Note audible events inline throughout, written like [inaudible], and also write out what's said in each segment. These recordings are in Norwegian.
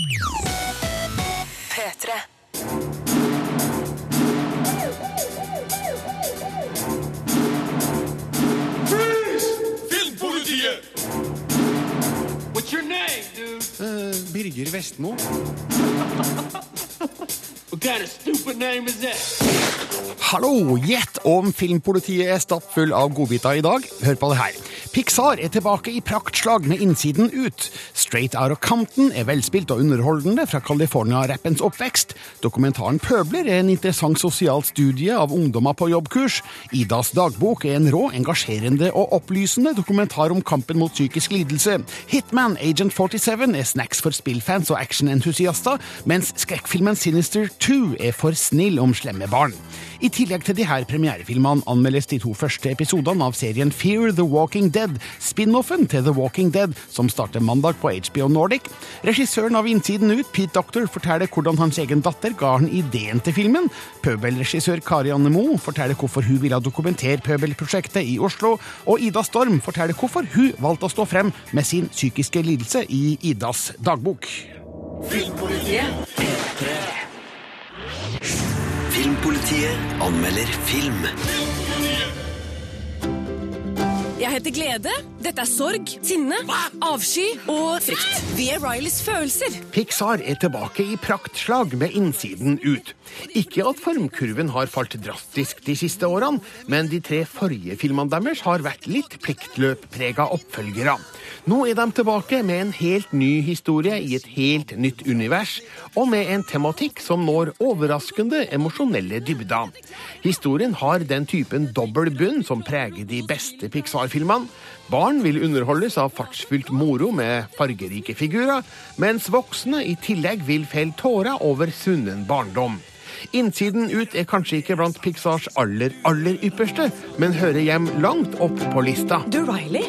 P3. Filmpolitiet! What's your name, dude? Birger Vestmo. [laughs] What kind of stupid name is that? Hallo! Gjett om filmpolitiet er stappfull av godbiter i dag. Hør på det her. Pixar er tilbake i praktslag med innsiden ut. Straight Out of Compton er velspilt og underholdende fra California-rappens oppvekst. Dokumentaren Pøbler er en interessant sosial studie av ungdommer på jobbkurs. Idas dagbok er en rå, engasjerende og opplysende dokumentar om kampen mot psykisk lidelse. Hitman Agent 47 er snacks for spillfans og actionentusiaster, mens skrekkfilmen Sinister 2 er for snill om slemme barn. I tillegg til de her premierefilmene anmeldes de to første episodene av serien Fear the Walking Dead, spin-offen til The Walking Dead, som starter mandag på HBO Nordic. Regissøren av Innsiden ut, Pete Doctor, forteller hvordan hans egen datter ga han ideen til filmen. Pøbelregissør Kari Anne Moe forteller hvorfor hun ville dokumentere Pøbelprosjektet i Oslo, og Ida Storm forteller hvorfor hun valgte å stå frem med sin psykiske lidelse i Idas dagbok. Filmpolitiet anmelder film. Jeg heter Glede. Dette er sorg, sinne, avsky og frykt. Vi er Rileys følelser. Pixar er tilbake i praktslag med innsiden ut. Ikke at formkurven har falt drastisk de siste årene, men de tre forrige filmene deres har vært litt pliktløpprega oppfølgere. Nå er de tilbake med en helt ny historie i et helt nytt univers, og med en tematikk som når overraskende emosjonelle dybder. Historien har den typen dobbel bunn som preger de beste Pixar-filmene. Barn vil underholdes av fartsfylt moro med fargerike figurer, mens voksne i tillegg vil felle tårer over sunnen barndom. Innsiden ut er kanskje ikke blant Pixars aller, aller ypperste, men hører hjem langt opp på lista. Du, Riley.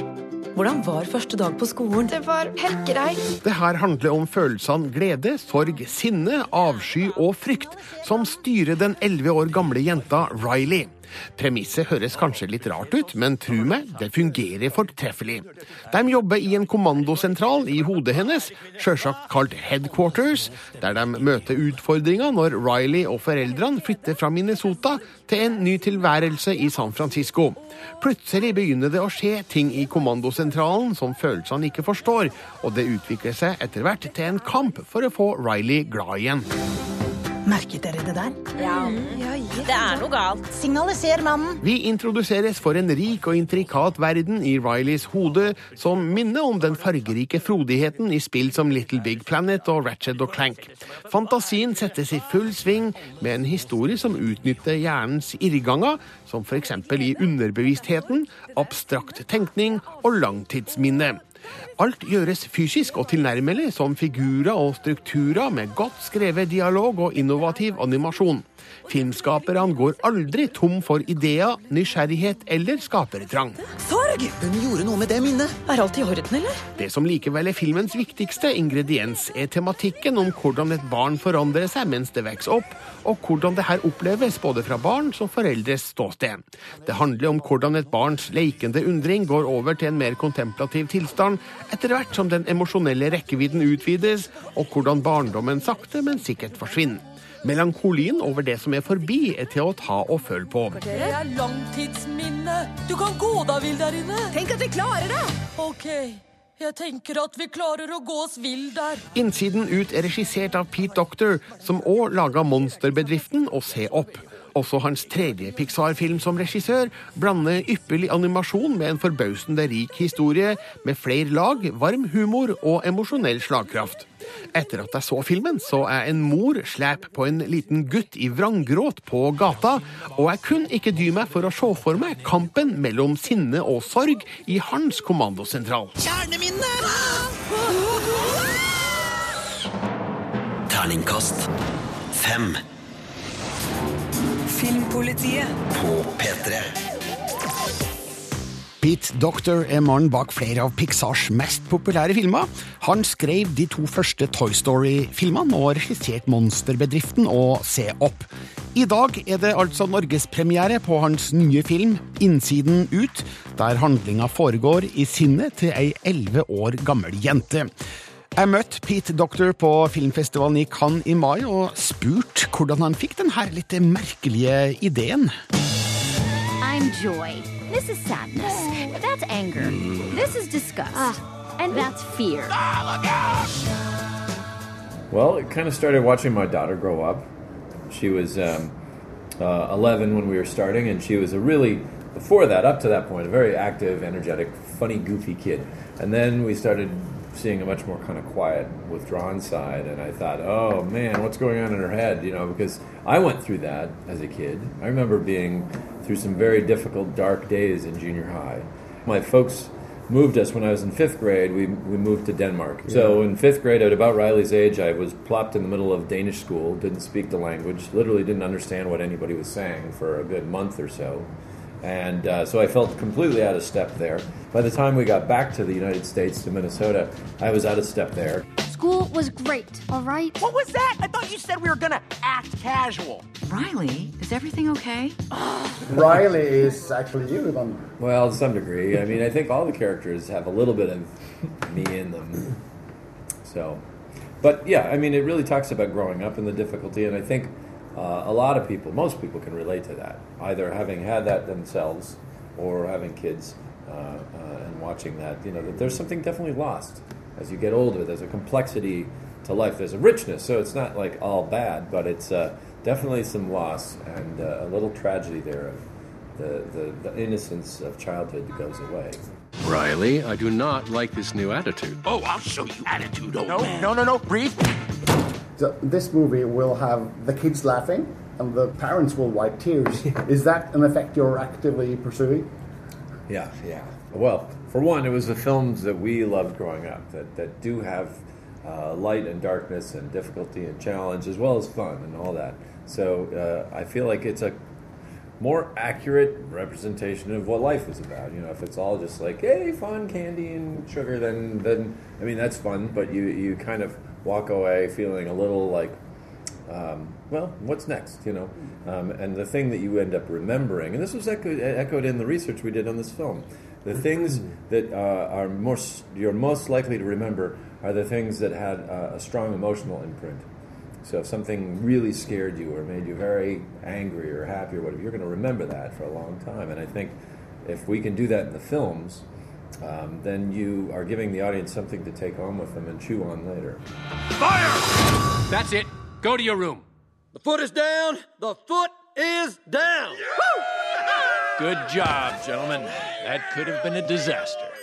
Hvordan var første dag på skolen? Det var helt greit. Det her handler om følelsene glede, sorg, sinne, avsky og frykt som styrer den elleve år gamle jenta Riley. Premisset høres kanskje litt rart ut, men tro meg, det fungerer fortreffelig. De jobber i en kommandosentral i hodet hennes, sjølsagt kalt headquarters, der de møter utfordringer når Riley og foreldrene flytter fra Minnesota til en ny tilværelse i San Francisco. Plutselig begynner det å skje ting i kommandosentralen som følelsene ikke forstår, og det utvikler seg etter hvert til en kamp for å få Riley glad igjen. Merket dere det der? Det er noe galt. Signaliser mannen. Vi introduseres for en rik og intrikat verden i Rileys hode, som minner om den fargerike frodigheten i spill som Little Big Planet og Ratchet og Clank. Fantasien settes i full sving med en historie som utnytter hjernens irrganger, som f.eks. i underbevisstheten, abstrakt tenkning og langtidsminne. Alt gjøres fysisk og tilnærmelig som figurer og strukturer med godt skrevet dialog og innovativ animasjon. Filmskaperne går aldri tom for ideer, nysgjerrighet eller skapertrang. Sorg! Hun gjorde noe med det minnet. Er alt i orden, eller? Det som likevel er filmens viktigste ingrediens, er tematikken om hvordan et barn forandrer seg mens det vokser opp, og hvordan det her oppleves både fra barns og foreldres ståsted. Det handler om hvordan et barns leikende undring går over til en mer kontemplativ tilstand etter hvert som den emosjonelle rekkevidden utvides, og hvordan barndommen sakte, men sikkert forsvinner. Melankolien over det som er forbi, er til å ta og føle på. Det er langtidsminne. Du kan gå deg vill der inne. Tenk at vi klarer det! Ok, jeg tenker at vi klarer å gå oss vill der. Innsiden ut er regissert av Pete Doctor, som òg laga Monsterbedriften og Se opp. Også hans tredje Pixar-film som regissør blander ypperlig animasjon med en forbausende rik historie, med flere lag, varm humor og emosjonell slagkraft. Etter at jeg så filmen, så jeg en mor slep på en liten gutt i vranggråt på gata, og jeg kunne ikke dy meg for å se for meg kampen mellom sinne og sorg i hans kommandosentral. Terningkast fem Filmpolitiet. på P3. Pete Doctor er mannen bak flere av Pixars mest populære filmer. Han skrev de to første Toy Story-filmene og regisserte Monsterbedriften og Se opp. I dag er det altså norgespremiere på hans nye film Innsiden ut, der handlinga foregår i sinnet til ei elleve år gammel jente. Jeg møtte Pete Doctor på filmfestivalen i Cannes i mai og spurte hvordan han fikk denne litt merkelige ideen. I'm joy. This is sadness. That's anger. This is disgust. And that's fear. Well, it kind of started watching my daughter grow up. She was um, uh, 11 when we were starting, and she was a really, before that, up to that point, a very active, energetic, funny, goofy kid. And then we started seeing a much more kind of quiet, withdrawn side, and I thought, oh man, what's going on in her head? You know, because I went through that as a kid. I remember being through some very difficult, dark days in junior high. My folks moved us when I was in fifth grade. We, we moved to Denmark. So in fifth grade, at about Riley's age, I was plopped in the middle of Danish school, didn't speak the language, literally didn't understand what anybody was saying for a good month or so. And uh, so I felt completely out of step there. By the time we got back to the United States, to Minnesota, I was out of step there. School was great, all right? What was that? I thought you said we were gonna act casual. Riley, is everything okay? [laughs] Riley is actually you, then. Well, to some degree. I mean, I think all the characters have a little bit of me in them. So, but yeah, I mean, it really talks about growing up and the difficulty, and I think uh, a lot of people, most people, can relate to that, either having had that themselves or having kids uh, uh, and watching that. You know, that there's something definitely lost as you get older. There's a complexity to life. There's a richness, so it's not like all bad, but it's uh, definitely some loss and uh, a little tragedy there of the, the, the innocence of childhood that goes away. Riley, I do not like this new attitude. Oh, I'll show you attitude, old No, man. no, no, no, breathe. So this movie will have the kids laughing and the parents will wipe tears. [laughs] Is that an effect you're actively pursuing? Yeah, yeah. Well, for one, it was the films that we loved growing up that, that do have uh, light and darkness and difficulty and challenge as well as fun and all that. So uh, I feel like it's a more accurate representation of what life is about. You know, if it's all just like hey, fun, candy and sugar, then then I mean that's fun, but you you kind of walk away feeling a little like. Um, well, what's next? You know, um, and the thing that you end up remembering, and this was echoed, echoed in the research we did on this film. The things that uh, are most you're most likely to remember are the things that had uh, a strong emotional imprint. So if something really scared you or made you very angry or happy or whatever, you're going to remember that for a long time. And I think if we can do that in the films, um, then you are giving the audience something to take on with them and chew on later. Fire! That's it. Go to your room. The foot is down. The foot is down. Good job, gentlemen. That could have been a disaster.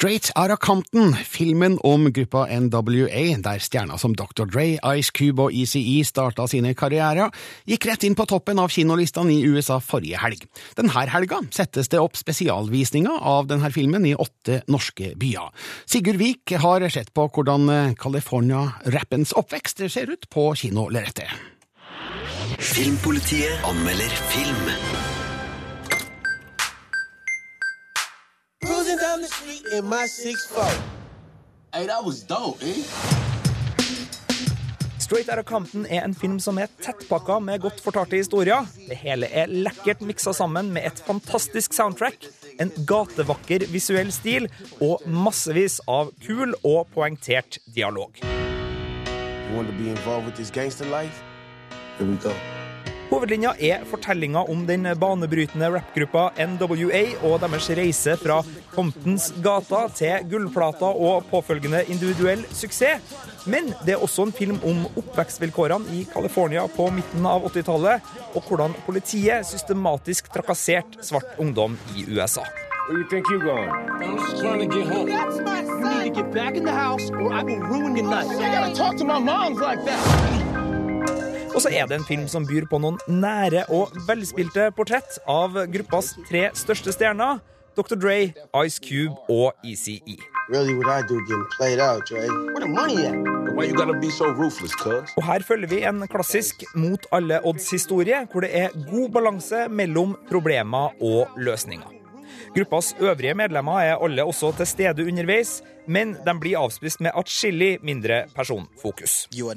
Straight Outta Compton, filmen om gruppa NWA, der stjerner som Dr. Dre, Ice Cube og ECE starta sine karrierer, gikk rett inn på toppen av kinolistene i USA forrige helg. Denne helga settes det opp spesialvisninger av denne filmen i åtte norske byer. Sigurd Vik har sett på hvordan California-rappens oppvekst ser ut på kinolerretet. Filmpolitiet anmelder film. Cruising down the street in my 6'4. Hey, that was dope, eh? Straight Outta Compton er en film som er tettpakka med godt fortalte historier. Det hele er lekkert miksa sammen med et fantastisk soundtrack, en gatevakker visuell stil og massevis av kul og poengtert dialog. You want to be involved with this gangster life? Here we go. Hovedlinja er fortellinga om den banebrytende rappgruppa NWA og deres reise fra Comptons gata til gullplata og påfølgende individuell suksess. Men det er også en film om oppvekstvilkårene i California på midten av 80-tallet, og hvordan politiet systematisk trakasserte svart ungdom i USA. Where you think you going? I'm just trying to get home. That's my son. You need to get back in the house or I will ruin your night. I gotta talk to my moms like that. Og så er det en film som byr på noen nære og velspilte portrett av gruppas tre største stjerner, Dr. Dre, Ice Cube og E ECE. Really, do out, Dre? Where the money at? Why you gotta be so ruthless. Og her følger vi en klassisk mot alle odds-historie, hvor det er god balanse mellom problemer og løsninger. Gruppas øvrige medlemmer er alle også til stede underveis, men de blir avspist med atskillig mindre personfokus. Of.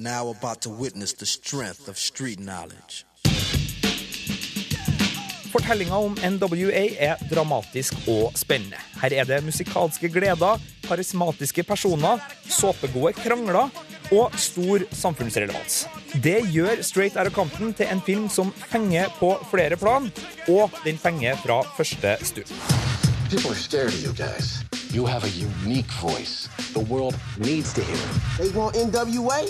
Fortellinga om NWA er dramatisk og spennende. Her er det musikalske gleder, karismatiske personer, såpegode krangler og stor samfunnsrelevans. Det gjør Straight Outta Compton til en film som fenger på flere plan, og den fenger fra første stund. People are scared of you guys. You have a unique voice. The world needs to hear it. They want NWA?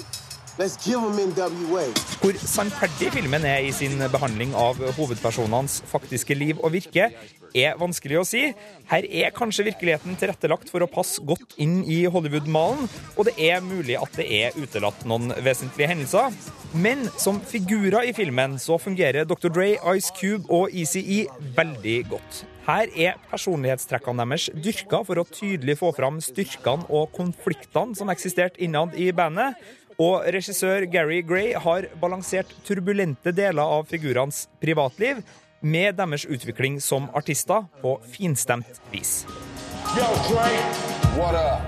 Let's give them NWA. Hvor sannferdig filmen er i sin behandling av hovedpersonenes faktiske liv og virke, er vanskelig å si. Her er kanskje virkeligheten tilrettelagt for å passe godt inn i Hollywood-malen, og det er mulig at det er utelatt noen vesentlige hendelser. Men som figurer i filmen så fungerer Dr. Dre, Ice Cube og ECE veldig godt. Her er personlighetstrekkene deres dyrka for å tydelig få fram styrkene og konfliktene som eksisterte innad i bandet. Og regissør Gary Gray har balansert turbulente deler av figurenes privatliv med deres utvikling som artister på finstemt vis. Yo, Dre. What up?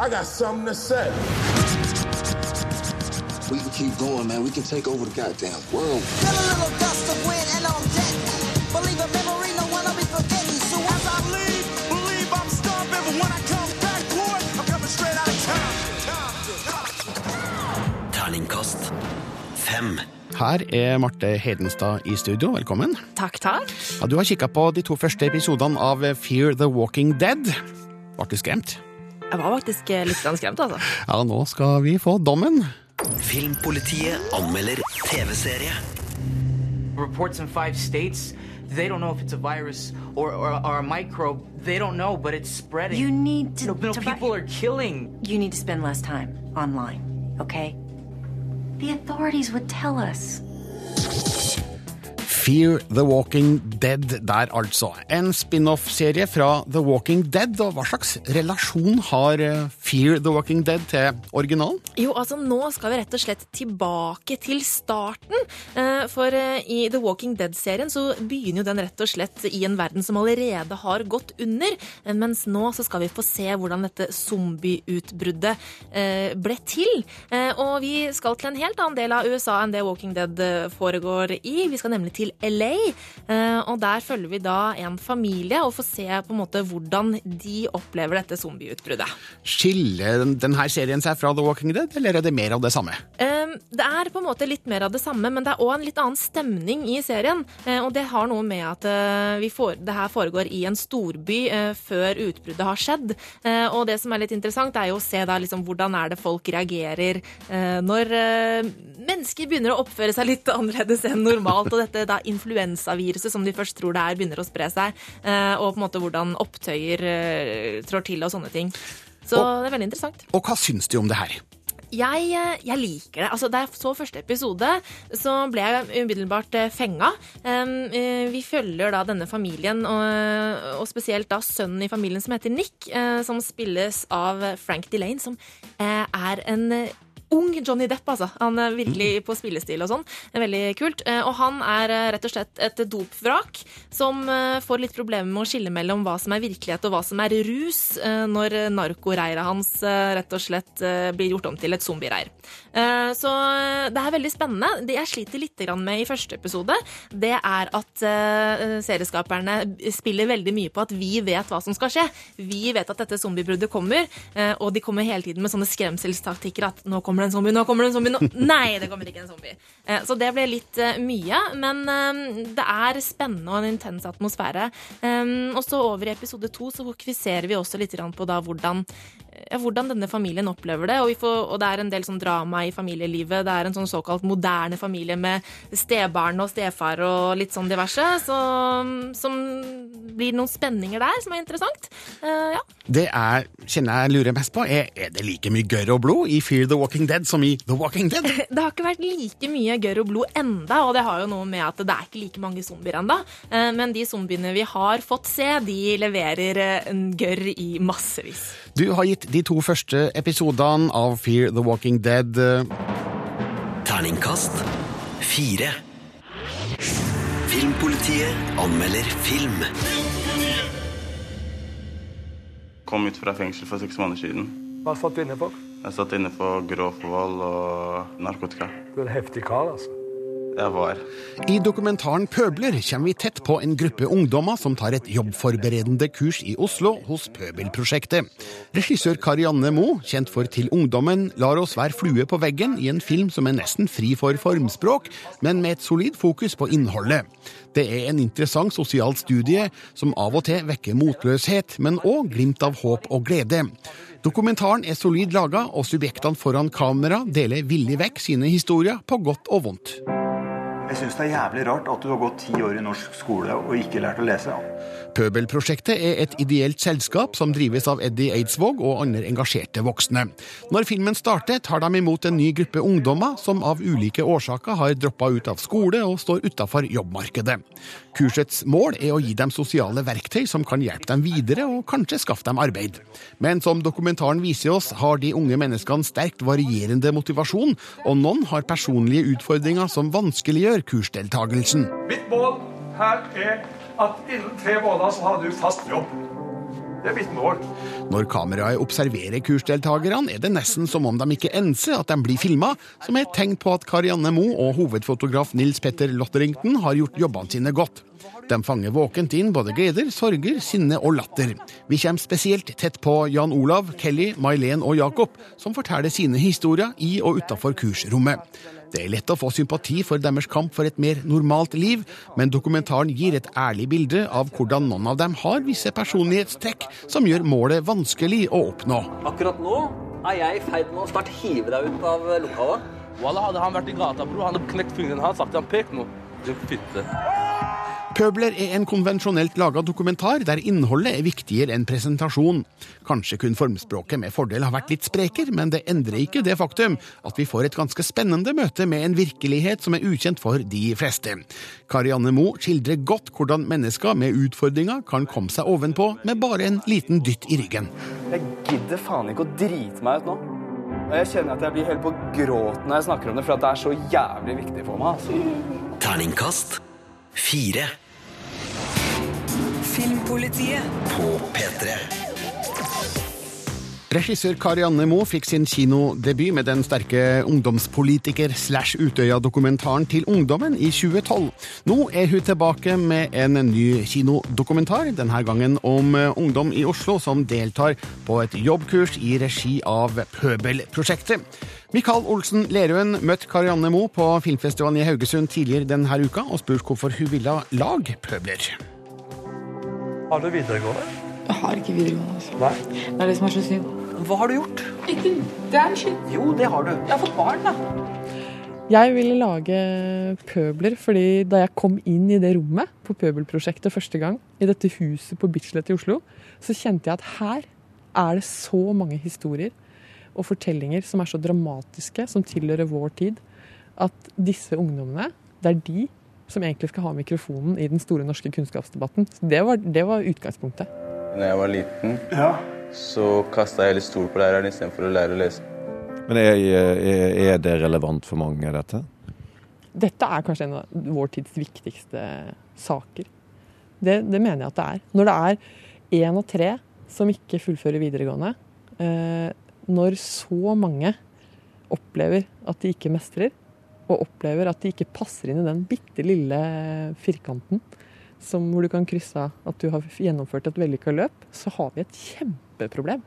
I got something to say. We can keep going, man. We can take over the goddamn world. Get a little dust of Her er Marte Hedenstad i studio, velkommen. Takk, takk. Ja, du har kikka på de to første episodene av Fear the Walking Dead. Ble du skremt? Jeg var faktisk eh, litt skremt, altså. [laughs] Ja, nå skal vi få dommen. Filmpolitiet anmelder TV-serie. Reports in five states. They don't know if it's a virus or, or, or a microbe. They don't know, but it's spreading. You need to. No, no, to people are killing. You need to spend less time online, okay? The authorities would tell us. Fear the Walking Dead der, altså. En spin-off-serie fra The Walking Dead. Og hva slags relasjon har eh, Fear the Walking Dead til originalen? Jo, altså nå skal vi rett og slett tilbake til starten. Eh, For eh, i The Walking Dead-serien så begynner jo den rett og slett i en verden som allerede har gått under. Mens nå så skal vi få se hvordan dette zombieutbruddet ble til. Og vi skal til en helt annen del av USA enn det Walking Dead foregår i. Vi skal nemlig til LA. Og der følger vi da en familie og får se på en måte hvordan de opplever dette zombieutbruddet. Skiller denne serien seg fra The Walking Dead, eller er det mer av det samme? Um, Det er på en måte litt mer av det samme, men det er òg en litt annen stemning i serien. Eh, Og det har noe med at eh, vi får, det her foregår i en storby eh, før utbruddet har skjedd. Eh, Og det som er litt interessant, er jo å se da liksom hvordan er det folk reagerer eh, når mennesker begynner å oppføre seg litt [laughs] annerledes enn normalt, og dette da influensaviruset som de først tror det er, begynner å spre seg, eh, og på en måte hvordan opptøyer eh, trår til og sånne ting. Så det er veldig interessant. Og hva syns du om det her? Jeg, eh, jeg liker det. Altså, da jeg så første episode, så ble jeg umiddelbart fenga. Vi følger da denne familien, og, og spesielt da sønnen i familien som heter Nick, som spilles av Frank Delane, som er en ung Johnny Depp, altså. Han er virkelig på spillestil og sånn. Veldig kult. Eh, Og han er eh, rett og slett et dopvrak som eh, får litt problemer med å skille mellom hva som er virkelighet og hva som er rus, når narkoreiret hans rett og slett blir gjort om til et zombiereir. Eh, Så eh, det er veldig spennende. Det jeg sliter litt med i første episode, det er at eh, serieskaperne spiller veldig mye på at vi vet hva som skal skje. Vi vet at dette zombiebruddet kommer, og de kommer hele tiden med sånne skremselstaktikker at nå kommer det en zombie, nå kommer det en zombie, nå [laughs] Nei, det kommer ikke en zombie. Så det ble litt mye, men det er spennende og en intens atmosfære. Og så over i episode to så fokuserer vi også litt på da hvordan ja, hvordan denne familien opplever det. Og, vi får, og det er en del sånn drama i familielivet. Det er en sånn såkalt moderne familie med stebarn og stefar og litt sånn diverse. Så, som blir noen spenninger der som er interessant. Uh, ja. Det er, kjenner jeg lurer mest på, er er det like mye gørr og blod i Fear the Walking Dead som i The Walking Dead? [laughs] Det har ikke vært like mye gørr og blod enda, og det har jo noe med at det er ikke like mange zombier enda. Eh, Men de zombiene vi har fått se, de leverer eh, gørr i massevis. Du har gitt de to første episodene av Fear the Walking Dead eh, Terningkast fire. Filmpolitiet anmelder film. Kom ut fra fengsel for seks måneder siden. Hva satt du inne for? Jeg satt inne for grov vold og narkotika. Du er en heftig kar, altså. Jeg var. I dokumentaren Pøbler kommer vi tett på en gruppe ungdommer som tar et jobbforberedende kurs i Oslo hos Pøbelprosjektet. Regissør Karianne Moe, kjent for Til ungdommen, lar oss være flue på veggen i en film som er nesten fri for formspråk, men med et solid fokus på innholdet. Det er en interessant sosial studie som av og til vekker motløshet, men òg glimt av håp og glede. Dokumentaren er solid laga, og subjektene foran kamera deler villig vekk sine historier på godt og vondt. Jeg syns det er jævlig rart at du har gått ti år i norsk skole og ikke lært å lese. Pøbelprosjektet er et ideelt selskap som drives av Eddie Eidsvåg og andre engasjerte voksne. Når filmen starter, tar de imot en ny gruppe ungdommer som av ulike årsaker har droppa ut av skole og står utafor jobbmarkedet. Kursets mål er å gi dem sosiale verktøy som kan hjelpe dem videre og kanskje skaffe dem arbeid. Men som dokumentaren viser oss, har de unge menneskene sterkt varierende motivasjon, og noen har personlige utfordringer som vanskeliggjør kursdeltagelsen. Mitt mål her er at innen tre måneder så har du fast jobb. Det er mitt mål. Når kameraet observerer kursdeltakerne, er det nesten som om de ikke enser at de blir filma, som er et tegn på at Karianne Moe og hovedfotograf Nils Petter Lotterington har gjort jobbene sine godt. De fanger våkent inn både gleder, sorger, sinne og latter. Vi kommer spesielt tett på Jan Olav, Kelly, May-Len og Jakob, som forteller sine historier i og utafor kursrommet. Det er lett å få sympati for deres kamp for et mer normalt liv, men dokumentaren gir et ærlig bilde av hvordan noen av dem har visse personlighetstrekk som gjør målet vanskelig å oppnå. Akkurat nå er jeg i ferd med å snart hive deg ut av lokalet. Wallah, hadde han vært i gata, bro, han hadde knekt fingeren hans, sagt han pek nå. Din fitte. Pøbler er en konvensjonelt laga dokumentar der innholdet er viktigere enn presentasjon. Kanskje kun formspråket med fordel har vært litt spreker, men det endrer ikke det faktum at vi får et ganske spennende møte med en virkelighet som er ukjent for de fleste. Karianne Moe skildrer godt hvordan mennesker med utfordringer kan komme seg ovenpå med bare en liten dytt i ryggen. Jeg gidder faen ikke å drite meg ut nå. Og jeg kjenner at jeg blir helt på gråten når jeg snakker om det, for at det er så jævlig viktig for meg. Altså. Terningkast fire Filmpolitiet på P3. Regissør Karianne Moe fikk sin kinodebut med den sterke ungdomspolitiker slash Utøya-dokumentaren Til ungdommen i 2012. Nå er hun tilbake med en ny kinodokumentar, denne gangen om ungdom i Oslo som deltar på et jobbkurs i regi av Pøbelprosjektet. Mikael Olsen Lerøen møtte Karianne Moe på filmfestivalen i Haugesund tidligere denne uka og spurte hvorfor hun ville lage pøbler. Har du videregående? Jeg har ikke videregående. altså. Nei. Det er det som er så synd. Hva har du gjort? Ikke, damn shit. Jo, det har du. Jeg har fått barn, da. Jeg ville lage pøbler fordi da jeg kom inn i det rommet på Pøbelprosjektet første gang, i dette huset på Bislett i Oslo, så kjente jeg at her er det så mange historier og fortellinger som er så dramatiske, som tilhører vår tid, at disse ungdommene, det er de som egentlig skal ha mikrofonen i den store norske kunnskapsdebatten. Så det var, det var utgangspunktet. Når jeg var liten, så kasta jeg litt stol på læreren istedenfor å lære å lese. Men er, er, er det relevant for mange, dette? Dette er kanskje en av vår tids viktigste saker. Det, det mener jeg at det er. Når det er én av tre som ikke fullfører videregående, eh, når så mange opplever at de ikke mestrer, og opplever at de ikke passer inn i den bitte lille firkanten som hvor du kan krysse av at du har gjennomført et vellykka løp, så har vi et kjempeproblem.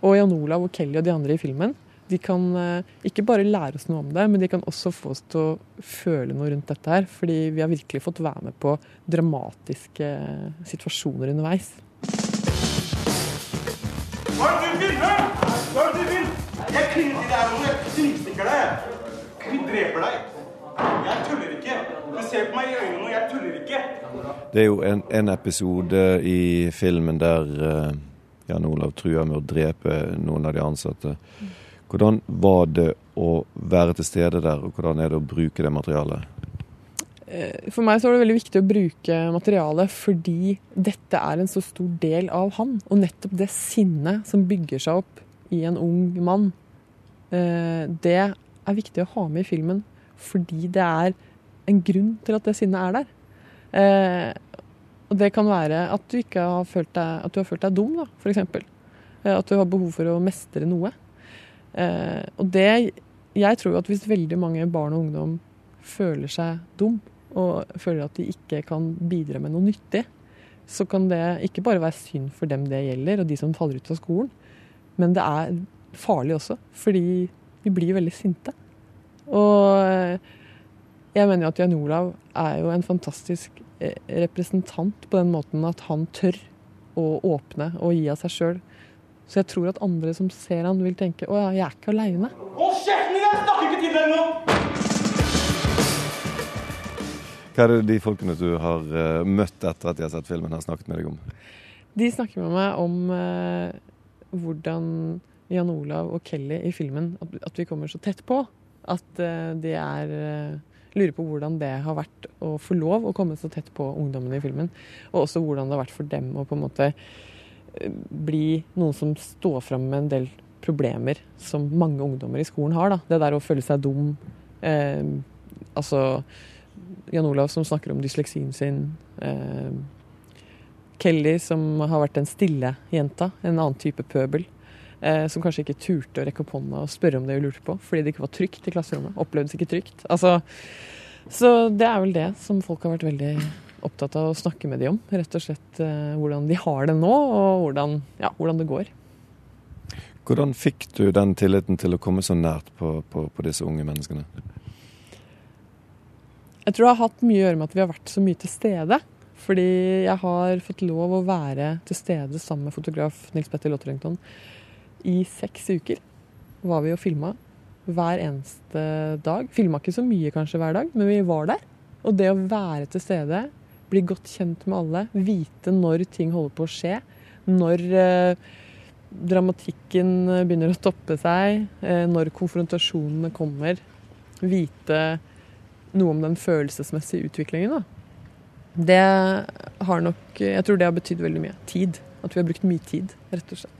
Og Jan Olav og Kelly og de andre i filmen de kan eh, ikke bare lære oss noe om det, men de kan også få oss til å føle noe rundt dette her. Fordi vi har virkelig fått være med på dramatiske situasjoner underveis. Hva er det du vil? Hva er det du vil? Jeg piner til deg, jeg knivstikker deg. Vi dreper deg. Jeg tuller ikke. Du ser på meg i øynene, og jeg tuller ikke. Det er jo en, en episode i filmen der eh, Jan Olav truer med å drepe noen av de ansatte. Hvordan var det å være til stede der, og hvordan er det å bruke det materialet? Eh, For meg så var det veldig viktig å bruke materialet fordi dette er en så stor del av han. Og nettopp det sinnet som bygger seg opp i en ung mann, eh, det er viktig å ha med i filmen fordi det er en grunn til at det sinnet er der. Eh, og det kan være at du har følt deg, at du har følt deg dum, da, f.eks. At du har behov for å mestre noe. Eh, og det Jeg tror at hvis veldig mange barn og ungdom føler seg dum, og føler at de ikke kan bidra med noe nyttig, så kan det ikke bare være synd for dem det gjelder, og de som faller ut av skolen, men det er farlig også, fordi vi blir veldig sinte. Og eh, jeg mener jo at Jan Olav er jo en fantastisk eh, representant på den måten at han tør å åpne og gi av seg sjøl. Så jeg tror at andre som ser han vil tenke å ja, jeg er ikke aleine. Hold kjeften din! Jeg snakker ikke til deg nå! Hva er det de folkene du har eh, møtt etter at de har sett filmen, har snakket med deg om? De snakker med meg om eh, hvordan Jan Olav og Kelly i filmen at, at vi kommer så tett på. At eh, de er eh, lurer på hvordan det har vært å få lov å komme så tett på ungdommene i filmen. Og også hvordan det har vært for dem å på en måte eh, bli noen som står fram med en del problemer som mange ungdommer i skolen har. Da. Det der å føle seg dum. Eh, altså Jan Olav som snakker om dysleksien sin. Eh, Kelly som har vært den stille jenta, en annen type pøbel. Eh, som kanskje ikke turte å rekke opp hånda og spørre om det hun lurte på, fordi det ikke var trygt i klasserommet. Opplevdes ikke trygt. Altså, så det er vel det som folk har vært veldig opptatt av å snakke med de om. Rett og slett eh, hvordan de har det nå, og hvordan, ja, hvordan det går. Hvordan fikk du den tilliten til å komme så nært på, på, på disse unge menneskene? Jeg tror det har hatt mye å gjøre med at vi har vært så mye til stede. Fordi jeg har fått lov å være til stede sammen med fotograf Nils Petter Lotterengton i seks uker. Var vi og filma hver eneste dag. Filma ikke så mye kanskje hver dag, men vi var der. Og det å være til stede, bli godt kjent med alle, vite når ting holder på å skje, når eh, dramatikken begynner å toppe seg, eh, når konfrontasjonene kommer, vite noe om den følelsesmessige utviklingen. Da. Det har nok Jeg tror det har betydd veldig mye. Tid. At vi har brukt mye tid, rett og slett.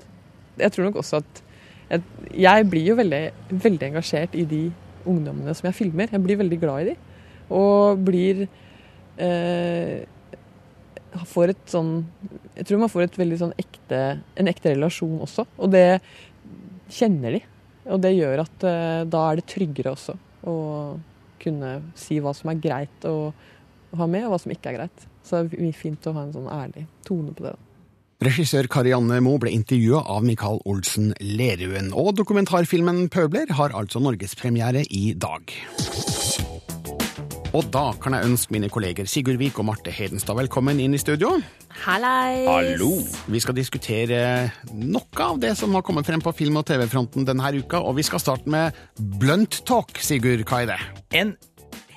Jeg tror nok også at Jeg, jeg blir jo veldig, veldig engasjert i de ungdommene som jeg filmer. Jeg blir veldig glad i de. Og blir eh, Får et sånn Jeg tror man får et veldig sånn ekte, en ekte relasjon også. Og det kjenner de. Og det gjør at eh, da er det tryggere også å kunne si hva som er greit å ha med, og hva som ikke er greit. Så det er fint å ha en sånn ærlig tone på det. da. Regissør Karianne Moe ble intervjua av Michael Olsen Leruen, og dokumentarfilmen Pøbler har altså norgespremiere i dag. Og da kan jeg ønske mine kolleger Sigurd Vik og Marte Hedenstad velkommen inn i studio. Hallais! Vi skal diskutere noe av det som har kommet frem på film- og TV-fronten denne uka, og vi skal starte med Blunt Talk. Sigurd, hva er det? En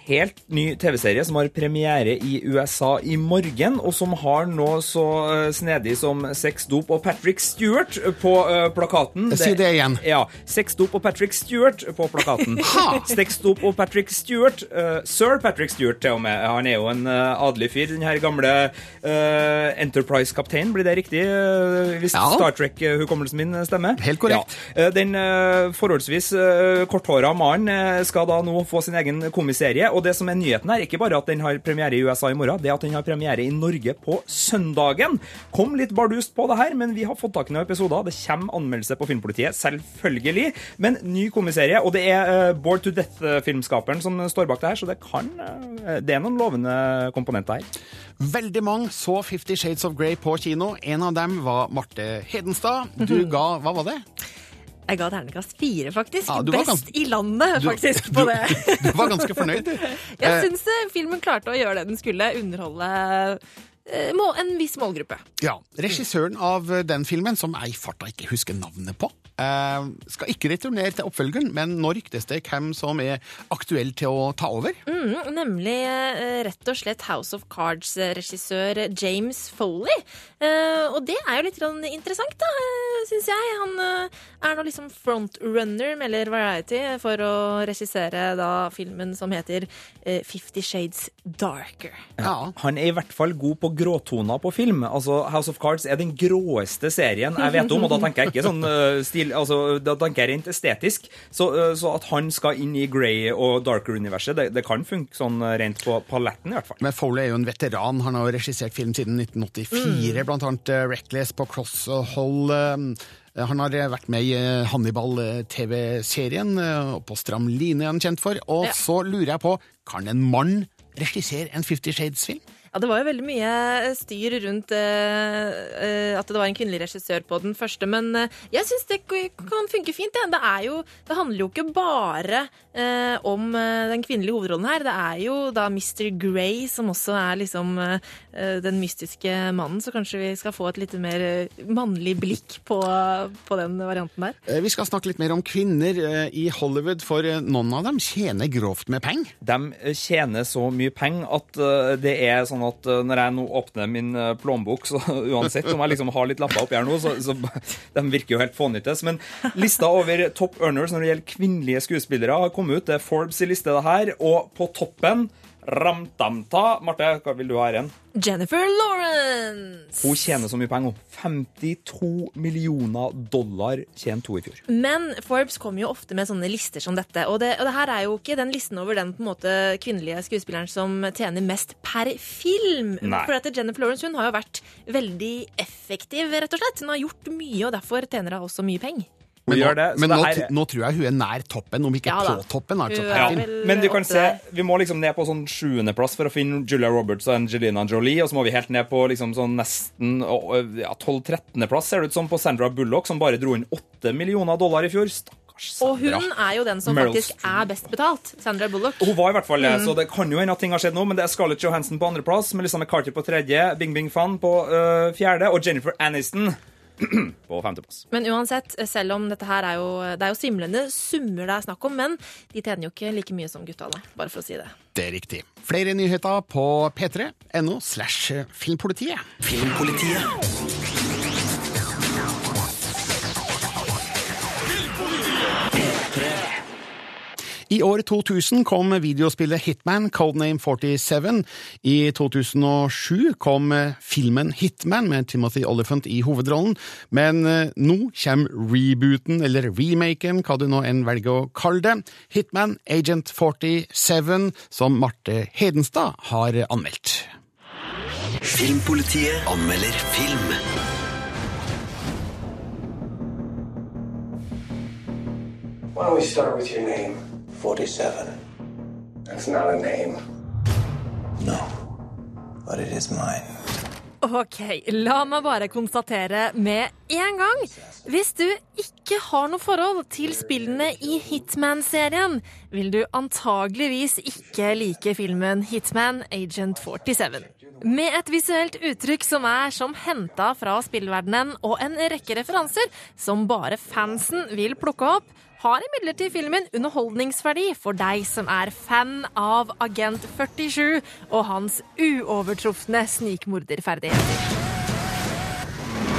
helt ny TV-serie som har premiere i USA i morgen, og som har noe så eh, snedig som Sex, dop og Patrick Stewart på eh, plakaten. Si det igjen. Ja. Sex, dop og Patrick Stewart på plakaten. [laughs] Sex, dop og Patrick Stewart. Uh, Sir Patrick Stewart, til og med. Han er jo en adelig fyr. Den her gamle Enterprise-kapteinen, blir det riktig? hvis Ja. Star Trek-hukommelsen min stemmer? Helt korrekt. Ja. Den forholdsvis uh, korthåra mannen skal da nå få sin egen komiserie. Og det som er nyheten her, ikke bare at den har premiere i USA i morgen, det er at den har premiere i Norge på søndagen. Kom litt bardust på det her, men vi har fått tak i noen episoder. Det kommer anmeldelse på Filmpolitiet, selvfølgelig. Men ny komiserie, og det er uh, Bored to Death-filmskaperen som står bak det her, så det kan uh, Det er noen lovende komponenter her. Veldig mange så Fifty Shades of Grey på kino. En av dem var Marte Hedenstad. Du [laughs] ga Hva var det? Jeg ga terningkast fire, faktisk. Ja, Best ganske- i landet, faktisk, du- på det. [laughs] Du var ganske fornøyd. Jeg Eh, syns eh, filmen klarte å gjøre det den skulle, underholde eh, en viss målgruppe. Ja, Regissøren av den filmen, som jeg i farta ikke husker navnet på, eh, skal ikke returnere til oppfølgeren, men nå ryktes det hvem som er aktuell til å ta over. Mm, nemlig eh, rett og slett House of Cards-regissør James Foley. Eh, og det er jo litt interessant, da, syns jeg. Han eh, er nå liksom frontrunner, melder Variety, for å regissere da filmen som heter eh, Fifty Shades Darker. Han er i hvert fall god på gråtoner på film. Altså, House of Cards er den gråeste serien jeg vet om, og da tenker jeg ikke sånn uh, stil, altså, tenker jeg rent estetisk. Så, eh, så at han skal inn i Grey og Darker-universet, det, det kan funke sånn eh, rent på paletten i hvert fall. Men Foley er jo en veteran. Han har jo regissert film siden 1984, blant annet eh, Reckless på Cross og Hold. Han har vært med i Hannibal-TV-serien, og på Stram line er han kjent for. Og Ja. så lurer jeg på, kan en mann regissere en Fifty Shades-film? Ja, Det var jo veldig mye styr rundt eh, eh, at det var en kvinnelig regissør på den første, men eh, jeg syns det kan funke fint. Det. Det, er jo, det handler jo ikke bare eh, om eh, den kvinnelige hovedrollen her. Det er jo da Mr. Grey som også er liksom eh, den mystiske mannen, så kanskje vi skal få et litt mer eh, mannlig blikk på, på den varianten der. Eh, Vi skal snakke litt mer om kvinner eh, i Hollywood, for eh, noen av dem tjener grovt med penger. De tjener så mye penger at eh, det er sånn at eh, når jeg nå åpner min eh, plånbok, så [laughs] uansett om jeg liksom har litt lapper oppi her nå, så, så [laughs] de virker jo helt fånyttes. Men lista over top earners når det gjelder kvinnelige skuespillere har kommet ut. Det er Forbes i liste det her. Og på toppen Ramtamta. Marte, hva vil du ha her igjen? Jennifer Lawrence! Hun tjener så mye penger. 52 millioner dollar tjente hun i fjor. Men Forbes kommer jo ofte med sånne lister som dette. Og det, og det her er jo ikke den listen over den måte kvinnelige skuespilleren som tjener mest per film. Nei. For at Jennifer Lawrence hun har jo vært veldig effektiv, rett og slett. Hun har gjort mye, og derfor tjener hun også mye penger. Men, nå, det, men det nå, her- nå tror jeg hun er nær toppen, om ikke Ja på toppen. Altså, ja. er Men du kan se, vi må liksom ned på sånn sjuendeplass for å finne Julia Roberts og Angelina Jolie, og så må vi helt ned på liksom sånn nesten ja, 12-13.-plass, ser det ut som, på Sandra Bullock, som bare dro inn 8 millioner dollar i fjor. Stakkars Og hun er jo den som Meryl faktisk er best betalt. Sandra Bullock. Hun var i hvert fall det, Mm. så det kan jo hende at ting har skjedd nå, men det er Scarlett Johansson på andreplass, Melissa McCarthy på tredje, Bing Bing Fan på øh, fjerde, og Jennifer Aniston [clears throat] på femteplass. Men uansett, selv om dette her er jo, det er jo svimlende summer det er snakk om, men de tjener jo ikke like mye som gutta, da. Bare for å si det. Det er riktig. Flere nyheter på p3.no slash filmpolitiet. Filmpolitiet. I år 2000 kom videospillet Hitman, Codename 47. I 2007 kom eh, filmen Hitman med Timothy Oliphant i hovedrollen. Men eh, nå kommer rebooten, eller remaken, hva du nå enn velger å kalle det. Hitman Agent 47, som Marte Hedenstad har anmeldt. Filmpolitiet anmelder film. Why don't we start with your name? 47. That's not a name. No, but it is mine. Ok, la meg bare konstatere med en gang. Hvis du ikke har noe forhold til spillene i Hitman-serien, vil du antageligvis ikke like filmen Hitman Agent 47. Med et visuelt uttrykk som er som henta fra spillverdenen, og en rekke referanser som bare fansen vil plukke opp, har imidlertid filmen underholdningsverdi for deg som er fan av Agent 47 og hans uovertrufne snikmorderferdigheter.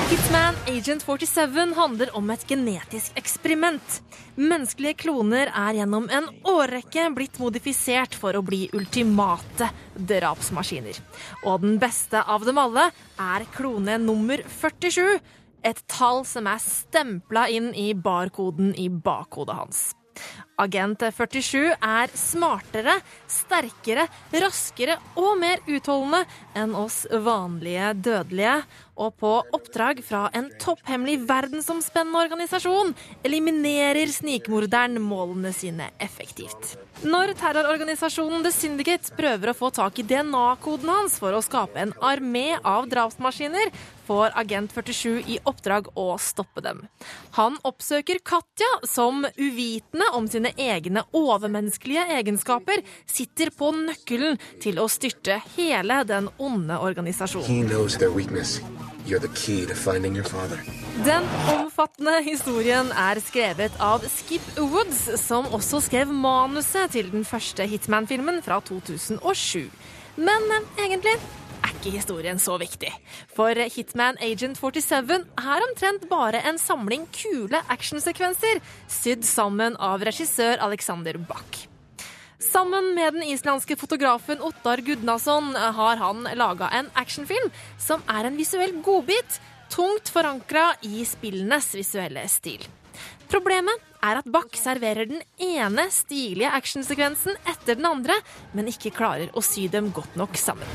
Hitman Agent 47 handler om et genetisk eksperiment. Menneskelige kloner er gjennom en årrekke blitt modifisert for å bli ultimate drapsmaskiner. Og den beste av dem alle er klone nummer 47, et tall som er stempla inn i barkoden i bakhodet hans. Agent 47 er smartere, sterkere, raskere og mer utholdende enn oss vanlige dødelige, og på oppdrag fra en topphemmelig verdensomspennende organisasjon eliminerer snikmorderen målene sine effektivt. Når terrororganisasjonen The Syndicate prøver å få tak i DNA-koden hans for å skape en armé av drapsmaskiner, får Agent 47 i oppdrag å stoppe dem. Han oppsøker Katja, som uvitende om sine egne overmenneskelige egenskaper sitter på nøkkelen til å styrte hele den onde organisasjonen. Den omfattende historien er skrevet av Skip Woods, som også skrev manuset til den første Hitman-filmen fra 2007. Men eh, egentlig ikke historien så viktig. For Hitman Agent 47 er omtrent bare en samling kule actionsekvenser sydd sammen av regissør Alexander Bach. Sammen med den islandske fotografen Ottar Gudnason har han laga en actionfilm som er en visuell godbit, tungt forankra i spillenes visuelle stil. Problemet er at Bach serverer den ene stilige actionsekvensen etter den andre, men ikke klarer å sy dem godt nok sammen.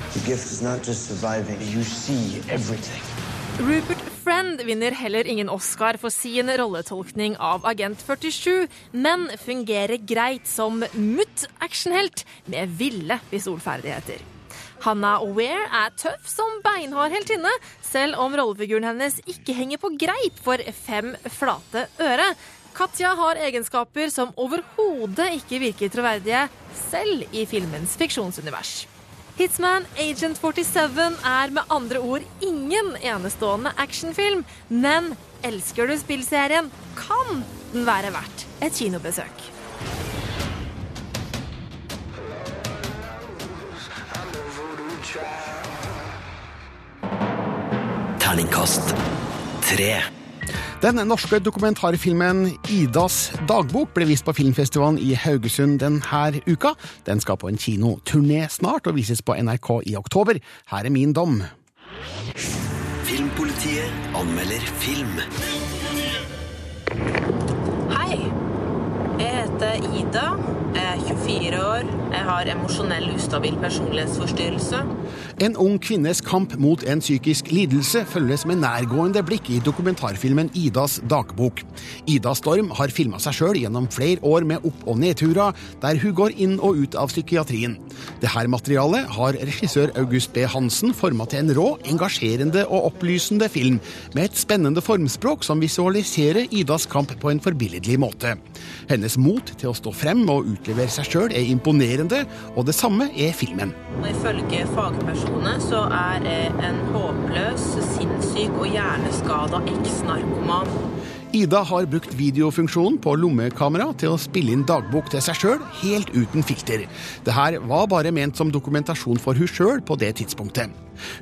Rupert Friend vinner heller ingen Oscar for sin rolletolkning av Agent 47, men fungerer greit som mutt-actionhelt med ville pistolferdigheter. Hanna Ware er tøff som beinhard heltinne, selv om rollefiguren hennes ikke henger på greip for fem flate øre. Katja har egenskaper som overhodet ikke virker troverdige, selv i filmens fiksjonsunivers. Hitman Agent 47 er med andre ord ingen enestående actionfilm, men elsker du spillserien, kan den være verdt et kinobesøk. Terningkast tre. Den norske dokumentarfilmen Idas dagbok ble vist på filmfestivalen i Haugesund denne uka. Den skal på en kinoturné snart og vises på NRK i oktober. Her er min dom. Filmpolitiet anmelder film. Hei. Jeg heter Ida. Jeg er 24 år. Jeg har emosjonell ustabil personlighetsforstyrrelse. En ung kvinnes kamp mot en psykisk lidelse følges med nærgående blikk i dokumentarfilmen Idas dagbok. Ida Storm har filma seg sjøl gjennom flere år med opp- og nedturer, der hun går inn og ut av psykiatrien. Dette materialet har regissør August B. Hansen forma til en rå, engasjerende og opplysende film, med et spennende formspråk som visualiserer Idas kamp på en forbilledlig måte. Hennes mot til å stå frem og utlevere seg sjøl er imponerende, og det samme er filmen. Og Ifølge fagpersoner så er en håpløs, sinnssyk og hjerneskada eks-narkoman. Ida har brukt videofunksjonen på lommekamera til å spille inn dagbok til seg sjøl, helt uten filter. Det her var bare ment som dokumentasjon for hun sjøl på det tidspunktet.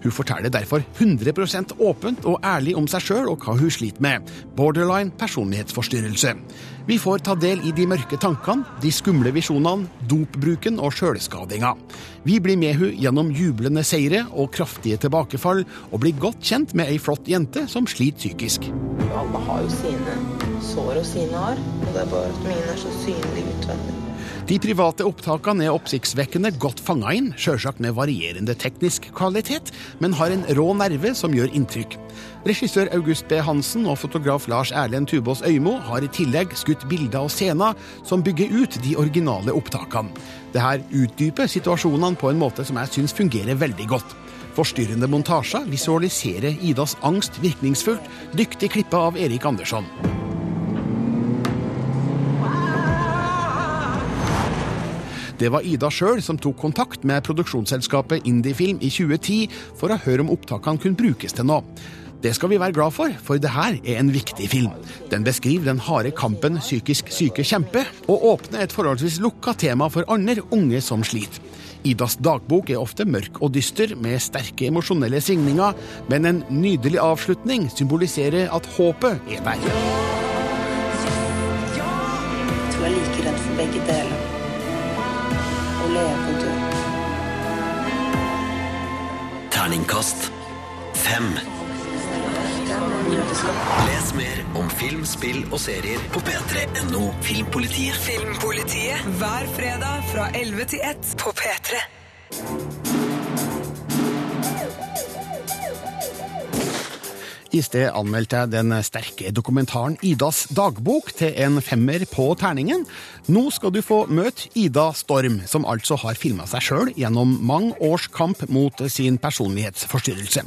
Hun forteller derfor 100% åpent og ærlig om seg sjøl og hva hun sliter med. Borderline personlighetsforstyrrelse. Vi får ta del i de mørke tankene, de skumle visjonene, dopbruken og sjølskadinga. Vi blir med hun gjennom jublende seire og kraftige tilbakefall, og blir godt kjent med ei flott jente som sliter psykisk. Alle har jo sine sår og sine år, og det er bare at mine er så synlige utvendig. De private opptakene er oppsiktsvekkende godt fanga inn, sjølsagt med varierende teknisk kvalitet, men har en rå nerve som gjør inntrykk. Regissør August B. Hansen og fotograf Lars Erlend Tubås Øymo har i tillegg skutt bilder og scener som bygger ut de originale opptakene. Det her utdyper situasjonene på en måte som jeg syns fungerer veldig godt. Forstyrrende montasjer visualiserer Idas angst virkningsfullt, dyktig klippa av Erik Andersson. Det var Ida sjøl som tok kontakt med produksjonsselskapet Indiefilm i 2010 for å høre om opptakene kunne brukes til noe. Det skal vi være glad for, for det her er en viktig film. Den beskriver den harde kampen psykisk syke kjemper, og åpner et forholdsvis lukka tema for andre unge som sliter. Idas dagbok er ofte mørk og dyster, med sterke emosjonelle svingninger, men en nydelig avslutning symboliserer at håpet er der. Jeg tror jeg er like redd for begge deler. Å leve og dø. Terningkast fem. Les mer om film, spill og serier på p3.no Filmpolitiet. Filmpolitiet hver fredag fra 11 til 1 på P3. I sted anmeldte jeg den sterke dokumentaren Idas dagbok til en femmer på terningen. Nå skal du få møte Ida Storm, som altså har filma seg sjøl gjennom mange års kamp mot sin personlighetsforstyrrelse.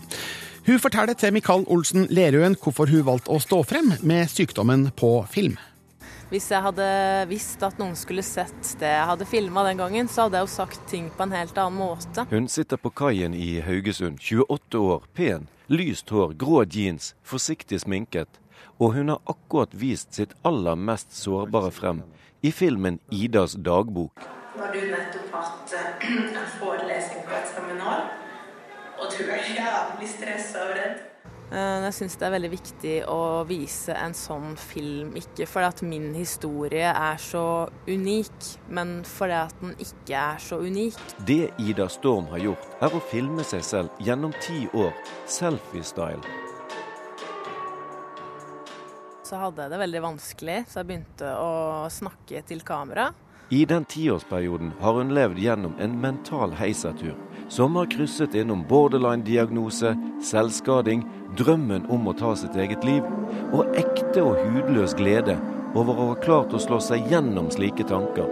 Hun forteller til Mikael Olsen Lerøen hvorfor hun valgte å stå frem med sykdommen på film. Hvis jeg hadde visst at noen skulle sett det jeg hadde filma den gangen, så hadde jeg jo sagt ting på en helt annen måte. Hun sitter på kaien i Haugesund, 28 år, pen, lyst hår, grå jeans, forsiktig sminket. Og hun har akkurat vist sitt aller mest sårbare frem i filmen Idas dagbok. Nå har du nettopp hatt eh, en forelesning på et seminar, og du [laughs] er jævlig stressa og redd. Eh, Jeg syns det er veldig viktig å vise en sånn film, ikke fordi at min historie er så unik, men fordi at den ikke er så unik. Det Ida Storm har gjort, er å filme seg selv gjennom ti år, selfie-style. Så hadde jeg det veldig vanskelig, så jeg begynte å snakke til kamera. I den tiårsperioden har hun levd gjennom en mental heisatur, som har krysset innom borderline-diagnose, selvskading, drømmen om å ta sitt eget liv, og ekte og hudløs glede over å ha klart å slå seg gjennom slike tanker.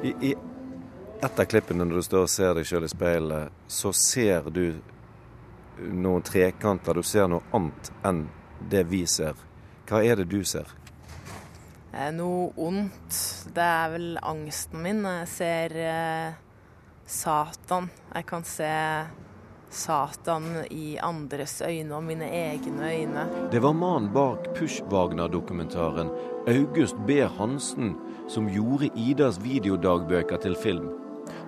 I, i et av klippene når du står og ser deg sjøl i speilet, så ser du noen trekanter. Du ser noe annet enn det vi ser. Hva er det du ser? Eh, Noe ondt. Det er vel angsten min. Jeg ser eh, Satan. Jeg kan se Satan i andres øyne og mine egne øyne. Det var mannen bak Push-Wagner-dokumentaren August B. Hansen som gjorde Idas videodagbøker til film.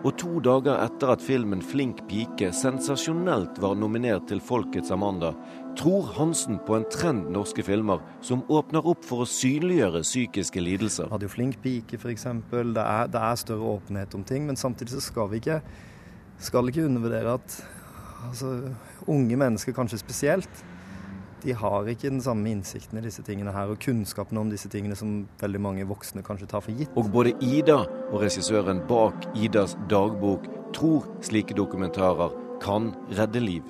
Og to dager etter at filmen 'Flink pike' sensasjonelt var nominert til Folkets Amanda, tror Hansen på en trend norske filmer som åpner opp for å synliggjøre psykiske lidelser. hadde jo Flink pike, f.eks. Det, det er større åpenhet om ting, men samtidig så skal vi ikke, skal ikke undervurdere at altså, unge mennesker, kanskje spesielt, de har ikke den samme innsikten i disse tingene her, og kunnskapen om disse tingene som veldig mange voksne kanskje tar for gitt. Og både Ida og regissøren bak Idas dagbok tror slike dokumentarer kan redde liv.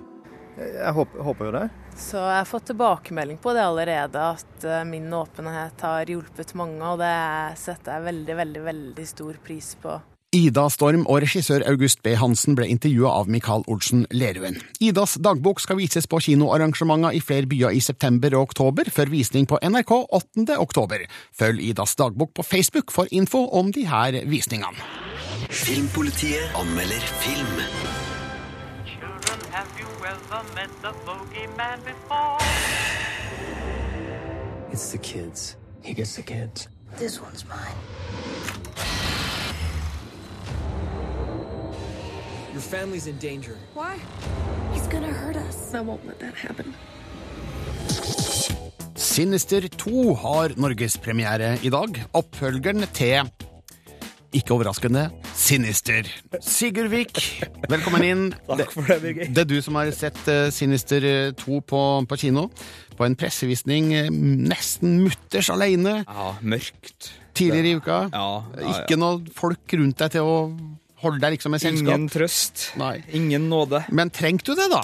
Jeg håper, håper jo det. Så jeg har fått tilbakemelding på det allerede, at eh, min åpenhet har hjulpet mange, og det setter jeg veldig, veldig, veldig stor pris på. Ida Storm og regissør August B. Hansen ble intervjua av Mikael Olsen Leruen. Idas dagbok skal vises på kinoarrangementer i flere byer i september og oktober, før visning på NRK 8. oktober. Følg Idas dagbok på Facebook for info om de her visningene. Filmpolitiet anmelder film. Children, Have you ever met the bogeyman before? It's the kids. He gets the kids. This one's mine. Your family's in danger. Why? He's gonna hurt us. I won't let that happen. Sinister 2 har norgespremiere i dag. Oppfølgeren til ikke overraskende Sinister. Sigurd Vik, velkommen inn. [laughs] Takk for det, Birger. Det er du som har sett eh, Sinister 2 på, på kino. På en pressevisning eh, nesten mutters alene. Ja, mørkt. Tidligere i uka. Ja, ja, ja. Ikke noe folk rundt deg til å holde deg liksom med selskap. Ingen trøst. Ingen nåde. Men trengte du det, da?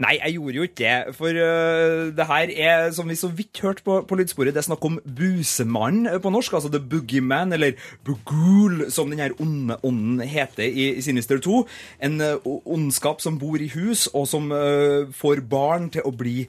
Nei, jeg gjorde jo ikke det. For uh, det her er, som vi så vidt hørte på, på lydsporet, det er snakk om Busemannen øh, på norsk. Altså The Boogeyman, eller Bugul, som den her onde ånden heter i, i Sinister 2. En uh, ondskap som bor i hus, og som uh, får barn til å bli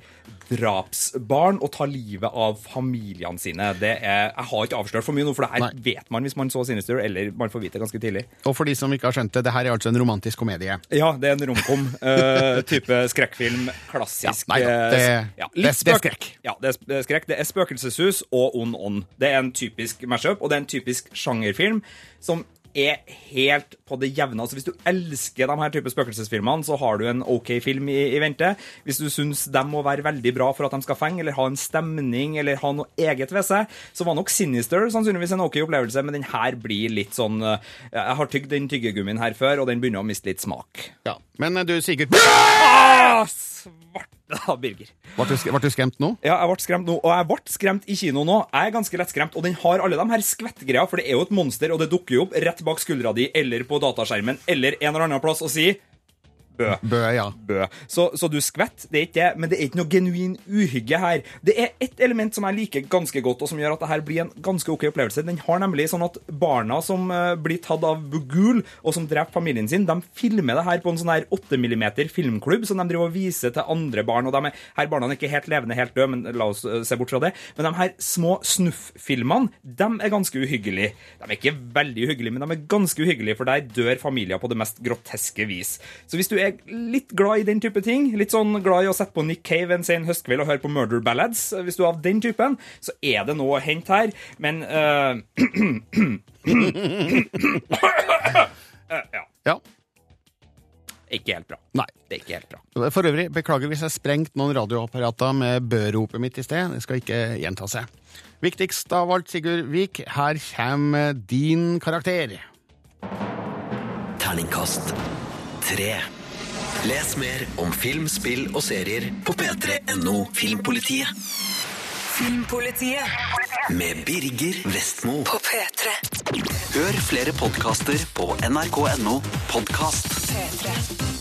drapsbarn og ta livet av familiene sine. Det er, jeg har ikke avslørt for mye nå, for det her vet man hvis man så Sinister, eller man får vite det ganske tidlig. Og for de som ikke har skjønt det, det her er altså en romantisk komedie. Ja, det er en romkom. uh, type skrekkfilm. Klassisk. Ja, nei da, eh, det- ja, det- det er skrekk. Ja, det er det er skrekk. Det er spøkelseshus og ond ånd. Det er en typisk mashup, og det er en typisk sjangerfilm som er helt på det jevne. Altså, hvis du elsker de her type spøkelsesfilmene, så har du en OK film i, i vente. Hvis du syns de må være veldig bra for at de skal fenge, eller ha en stemning, eller ha noe eget ved seg, så var nok Sinister sannsynligvis en OK opplevelse, men den her blir litt sånn eh, Jeg har tygd den tyggegummien her før, og den begynner å miste litt smak. Ja, Men eh, du, Sigurd Ah, svarte Birger. Ble du, ble du skremt nå? Ja, jeg ble skremt nå, og jeg ble skremt i kino nå. Jeg er ganske lettskremt, og den har alle de her skvettgreia, for det er jo et monster, og det dukker jo opp rett bak skuldra di eller på dataskjermen eller en eller annen plass og sier Bø. Bø, ja. Bø. Så, så du skvett, det er ikke det, men det er ikke noe genuin uhygge her. Det er ett element som jeg liker ganske godt, og som gjør at det her blir en ganske ok opplevelse. Den har nemlig sånn at barna som eh, blir tatt av Bugul, og som dreper familien sin, de filmer det her på en sånn her 8 mm filmklubb, som de driver og viser til andre barn. og de er, Her barna er ikke helt levende, helt døde, men la oss eh, se bort fra det. Men de her små snufffilmene, de er ganske uhyggelige. De er ikke veldig uhyggelige, men de er ganske uhyggelige, for der dør familier på det mest groteske vis. Så hvis du er litt glad i den type ting, litt sånn glad i å sette på Nick Cave en sen høstkveld og høre på Murder Ballads, hvis du er av den typen, så er det noe å hente her. Men uh, [clears throat] ja. Ja. Ikke helt bra. Nei. Det er ikke helt bra. For øvrig, beklager hvis jeg sprengte noen radioapparater med bø-ropet mitt i sted. Det skal ikke gjenta seg. Viktigst av alt, Sigurd Vik, her kommer din karakter. Terningkast tre. Les mer om film, spill og serier på p3.no Filmpolitiet. Filmpolitiet Med Birger Vestmo. på P3. Hør flere podkaster på nrk.no podkast. P3.